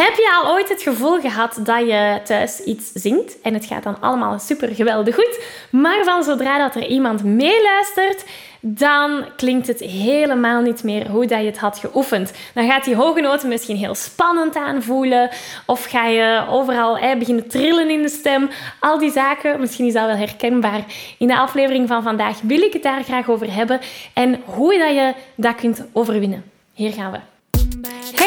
Heb je al ooit het gevoel gehad dat je thuis iets zingt en het gaat dan allemaal super geweldig goed, maar van zodra dat er iemand meeluistert, dan klinkt het helemaal niet meer hoe dat je het had geoefend. Dan gaat die hoge noten misschien heel spannend aanvoelen of ga je overal beginnen trillen in de stem. Al die zaken, misschien is dat wel herkenbaar. In de aflevering van vandaag wil ik het daar graag over hebben en hoe dat je dat kunt overwinnen. Hier gaan we.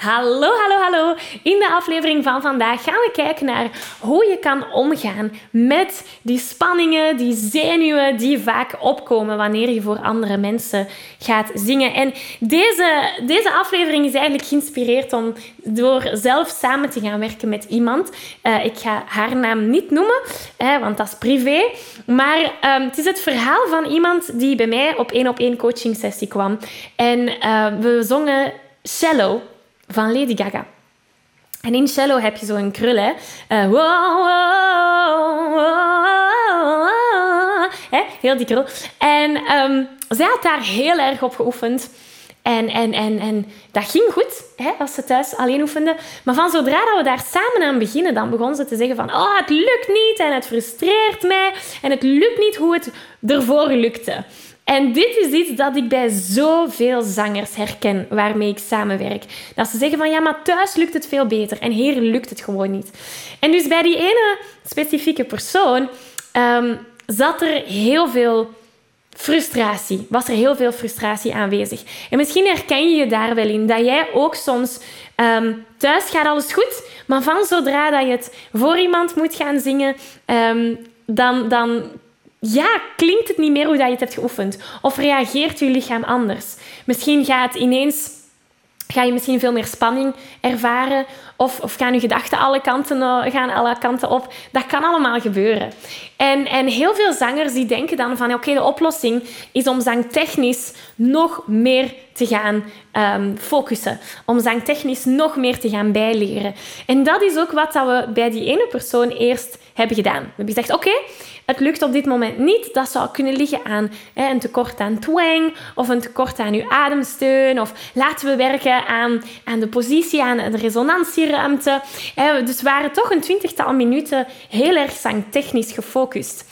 Hallo, hallo, hallo. In de aflevering van vandaag gaan we kijken naar hoe je kan omgaan met die spanningen, die zenuwen die vaak opkomen wanneer je voor andere mensen gaat zingen. En deze, deze aflevering is eigenlijk geïnspireerd om door zelf samen te gaan werken met iemand. Uh, ik ga haar naam niet noemen, want dat is privé. Maar um, het is het verhaal van iemand die bij mij op één op één coaching sessie kwam. En uh, we zongen Shallow van Lady Gaga. En in cello heb je zo'n krul, hè. Uh, wow? Heel die krul. En um, zij had daar heel erg op geoefend. En, en, en, en dat ging goed, hè, als ze thuis alleen oefende. Maar van zodra dat we daar samen aan beginnen, dan begon ze te zeggen van... Oh, het lukt niet en het frustreert mij. En het lukt niet hoe het ervoor lukte. En dit is iets dat ik bij zoveel zangers herken waarmee ik samenwerk. Dat ze zeggen van ja, maar thuis lukt het veel beter en hier lukt het gewoon niet. En dus bij die ene specifieke persoon um, zat er heel veel frustratie. Was er heel veel frustratie aanwezig. En misschien herken je je daar wel in dat jij ook soms um, thuis gaat alles goed, maar van zodra dat je het voor iemand moet gaan zingen, um, dan, dan ja, klinkt het niet meer hoe dat je het hebt geoefend? Of reageert je lichaam anders? Misschien gaat ineens ga je misschien veel meer spanning ervaren. Of, of gaan je gedachten alle kanten, eh, gaan alle kanten op. Dat kan allemaal gebeuren. En, en heel veel zangers die denken dan van... Oké, de oplossing is om zangtechnisch nog meer te gaan um, focussen. Om zangtechnisch nog meer te gaan bijleren. En dat is ook wat we bij die ene persoon eerst hebben gedaan. We hebben gezegd, oké, het lukt op dit moment niet. Dat zou kunnen liggen aan hè, een tekort aan twang of een tekort aan uw ademsteun. Of laten we werken aan, aan de positie, aan de Dus we waren toch een twintigtal minuten heel erg zangtechnisch gefocust.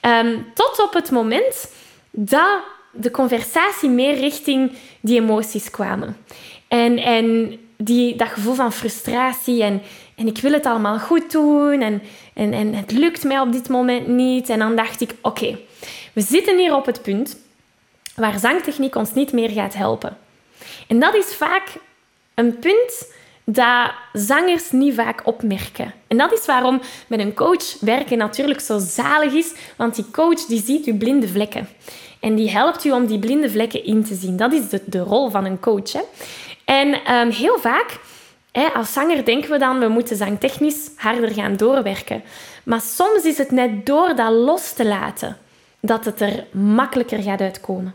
Ehm, tot op het moment dat de conversatie meer richting die emoties kwamen. En, en die, dat gevoel van frustratie en, en ik wil het allemaal goed doen en, en, en het lukt mij op dit moment niet. En dan dacht ik, oké, we zitten hier op het punt waar zangtechniek ons niet meer gaat helpen. En dat is vaak een punt dat zangers niet vaak opmerken. En dat is waarom met een coach werken natuurlijk zo zalig is, want die coach die ziet uw blinde vlekken. En die helpt u om die blinde vlekken in te zien. Dat is de, de rol van een coach. Hè? En um, heel vaak, hè, als zanger denken we dan, we moeten zangtechnisch harder gaan doorwerken. Maar soms is het net door dat los te laten, dat het er makkelijker gaat uitkomen.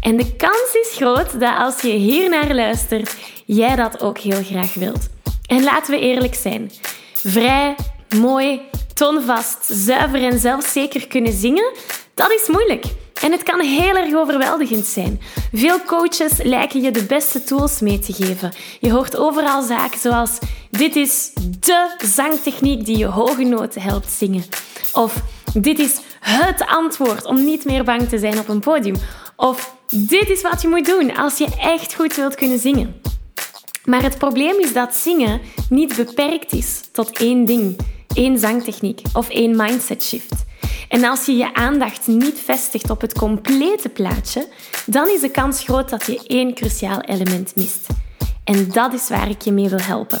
En de kans is groot dat als je hier naar luistert, jij dat ook heel graag wilt. En laten we eerlijk zijn. Vrij, mooi, tonvast, zuiver en zelfzeker kunnen zingen, dat is moeilijk. En het kan heel erg overweldigend zijn. Veel coaches lijken je de beste tools mee te geven. Je hoort overal zaken zoals: dit is de zangtechniek die je hoge noten helpt zingen. Of dit is het antwoord om niet meer bang te zijn op een podium. Of dit is wat je moet doen als je echt goed wilt kunnen zingen. Maar het probleem is dat zingen niet beperkt is tot één ding, één zangtechniek of één mindset shift. En als je je aandacht niet vestigt op het complete plaatje, dan is de kans groot dat je één cruciaal element mist. En dat is waar ik je mee wil helpen.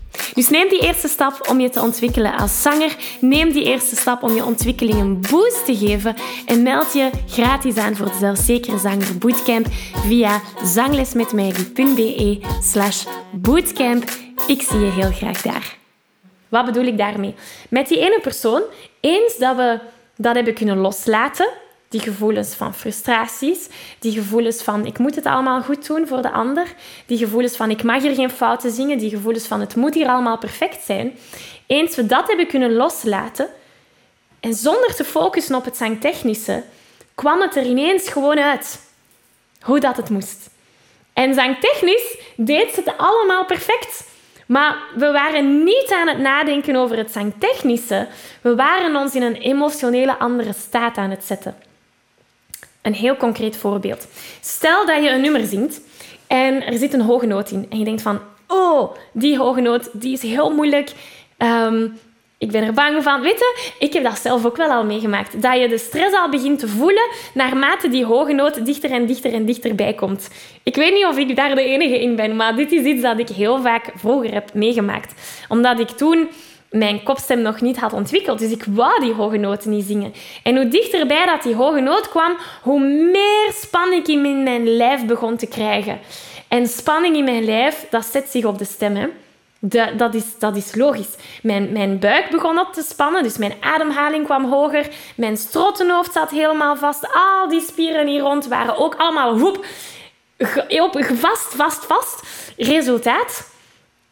Dus neem die eerste stap om je te ontwikkelen als zanger. Neem die eerste stap om je ontwikkeling een boost te geven. En meld je gratis aan voor de Zelfzekere Zanger Bootcamp via zanglesmetmaggie.be slash bootcamp. Ik zie je heel graag daar. Wat bedoel ik daarmee? Met die ene persoon, eens dat we dat hebben kunnen loslaten, die gevoelens van frustraties, die gevoelens van ik moet het allemaal goed doen voor de ander, die gevoelens van ik mag hier geen fouten zingen, die gevoelens van het moet hier allemaal perfect zijn. Eens we dat hebben kunnen loslaten en zonder te focussen op het zangtechnische, kwam het er ineens gewoon uit hoe dat het moest. En zangtechnisch deed ze het allemaal perfect. Maar we waren niet aan het nadenken over het zangtechnische. We waren ons in een emotionele andere staat aan het zetten. Een heel concreet voorbeeld. Stel dat je een nummer zingt en er zit een hoge noot in. En je denkt van, oh, die hoge noot die is heel moeilijk. Ehm, ik ben er bang van. Weet je, ik heb dat zelf ook wel al meegemaakt. Dat je de stress al begint te voelen naarmate die hoge noot dichter en dichter en dichterbij komt. Ik weet niet of ik daar de enige in ben, maar dit is iets dat ik heel vaak vroeger heb meegemaakt. Omdat ik toen mijn kopstem nog niet had ontwikkeld. Dus ik wou die hoge noten niet zingen. En hoe dichterbij dat die hoge noot kwam, hoe meer spanning ik in mijn lijf begon te krijgen. En spanning in mijn lijf, dat zet zich op de stem. Hè. dat, is, dat is logisch. Mijn, mijn buik begon op te spannen, dus mijn ademhaling kwam hoger. Mijn strotenhoofd zat helemaal vast. Al die spieren hier rond waren ook allemaal vast, vast, vast. Resultaat,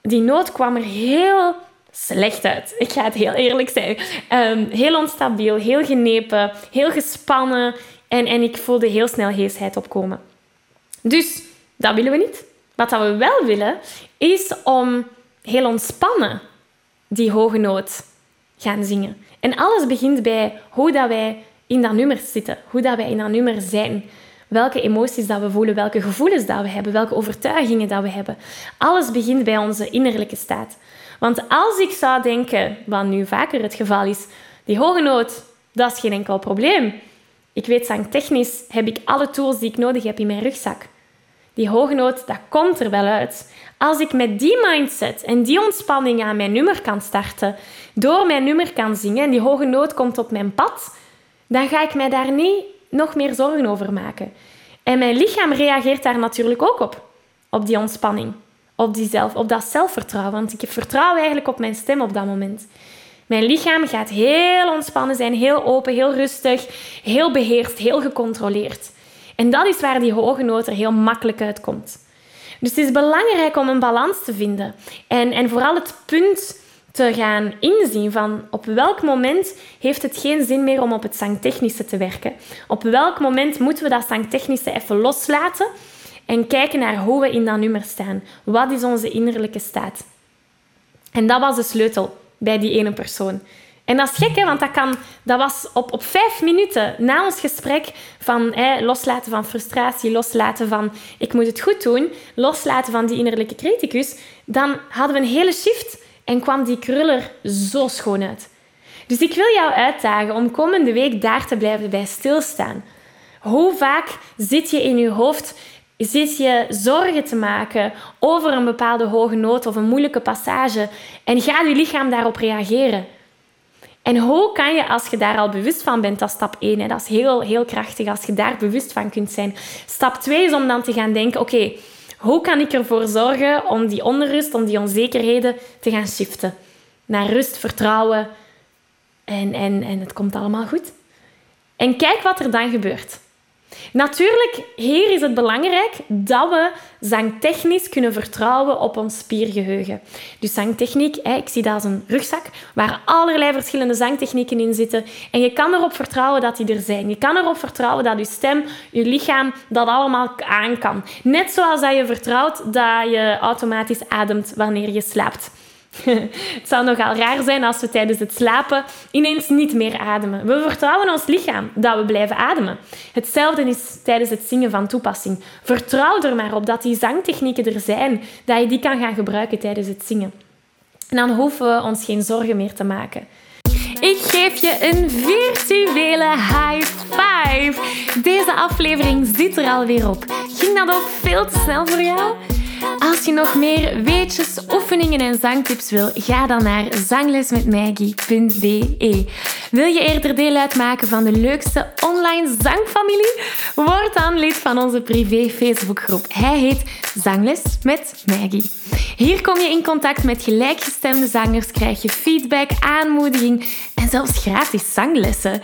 die noot kwam er heel slecht uit. Ik ga het heel eerlijk zijn. Um, heel onstabiel, heel genepen, heel gespannen. En, en ik voelde heel snel heesheid opkomen. Dus dat willen we niet. Wat we wel willen, is om heel ontspannen die hoge noot gaan zingen. En alles begint bij hoe dat wij in dat nummer zitten, hoe dat wij in dat nummer zijn. Welke emoties dat we voelen, welke gevoelens dat we hebben, welke overtuigingen dat we hebben. Alles begint bij onze innerlijke staat. Want als ik zou denken, wat nu vaker het geval is, die hoge noot, dat is geen enkel probleem. Ik weet zangtechnisch heb ik alle tools die ik nodig heb in mijn rugzak. Die hoge noot, dat komt er wel uit. Als ik met die mindset en die ontspanning aan mijn nummer kan starten, door mijn nummer kan zingen en die hoge noot komt op mijn pad, dan ga ik mij daar niet nog meer zorgen over maken. En mijn lichaam reageert daar natuurlijk ook op, op die ontspanning. Op, die zelf, op dat zelfvertrouwen. Want ik vertrouw eigenlijk op mijn stem op dat moment. Mijn lichaam gaat heel ontspannen zijn, heel open, heel rustig, heel beheerst, heel gecontroleerd. En dat is waar die hoge noot er heel makkelijk uitkomt. Dus het is belangrijk om een balans te vinden. En, en vooral het punt te gaan inzien van op welk moment heeft het geen zin meer om op het zangtechnische te werken. Op welk moment moeten we dat zangtechnische even loslaten en kijken naar hoe we in dat nummer staan. Wat is onze innerlijke staat? En dat was de sleutel bij die ene persoon. En dat is gek, hè, want dat, kan, dat was op, op vijf minuten na ons gesprek van hè, loslaten van frustratie, loslaten van ik moet het goed doen, loslaten van die innerlijke criticus, dan hadden we een hele shift en kwam die kruller zo schoon uit. Dus ik wil jou uitdagen om komende week daar te blijven bij stilstaan. Hoe vaak zit je in je hoofd zit je zorgen te maken over een bepaalde hoge noot of een moeilijke passage en gaat je lichaam daarop reageren? En hoe kan je, als je daar al bewust van bent, dat is stap 1, hè, dat is heel, heel krachtig als je daar bewust van kunt zijn. Stap 2 is om dan te gaan denken, oké, hoe kan ik ervoor zorgen om die onrust, om die onzekerheden te gaan shiften? Naar rust, vertrouwen en, en, en het komt allemaal goed. En kijk wat er dan gebeurt. Natuurlijk, hier is het belangrijk dat we zangtechnisch kunnen vertrouwen op ons spiergeheugen. Dus zangtechniek, ik zie dat als een rugzak waar allerlei verschillende zangtechnieken in zitten. En je kan erop vertrouwen dat die er zijn. Je kan erop vertrouwen dat je stem, je lichaam dat allemaal aan kan. Net zoals dat je vertrouwt dat je automatisch ademt wanneer je slaapt. het zou nogal raar zijn als we tijdens het slapen ineens niet meer ademen. We vertrouwen ons lichaam dat we blijven ademen. Hetzelfde is tijdens het zingen van toepassing. Vertrouw er maar op dat die zangtechnieken er zijn, dat je die kan gaan gebruiken tijdens het zingen. En dan hoeven we ons geen zorgen meer te maken. Ik geef je een virtuele high five. Deze aflevering zit er alweer op. Ging dat ook veel te snel voor jou? Als je nog meer weetjes, oefeningen en zangtips wil, ga dan naar zanglesmetmaggie.be. Wil je eerder deel uitmaken van de leukste online zangfamilie? Word dan lid van onze privé Facebookgroep. Hij heet Zangles met Maggie. Hier kom je in contact met gelijkgestemde zangers, krijg je feedback, aanmoediging en zelfs gratis zanglessen.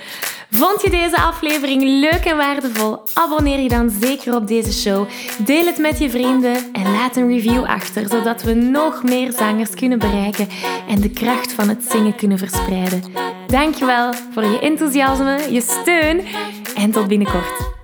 Vond je deze aflevering leuk en waardevol? Abonneer je dan zeker op deze show. Deel het met je vrienden en laat een review achter, zodat we nog meer zangers kunnen bereiken en de kracht van het zingen kunnen verspreiden. Dankjewel voor je enthousiasme, je steun en tot binnenkort.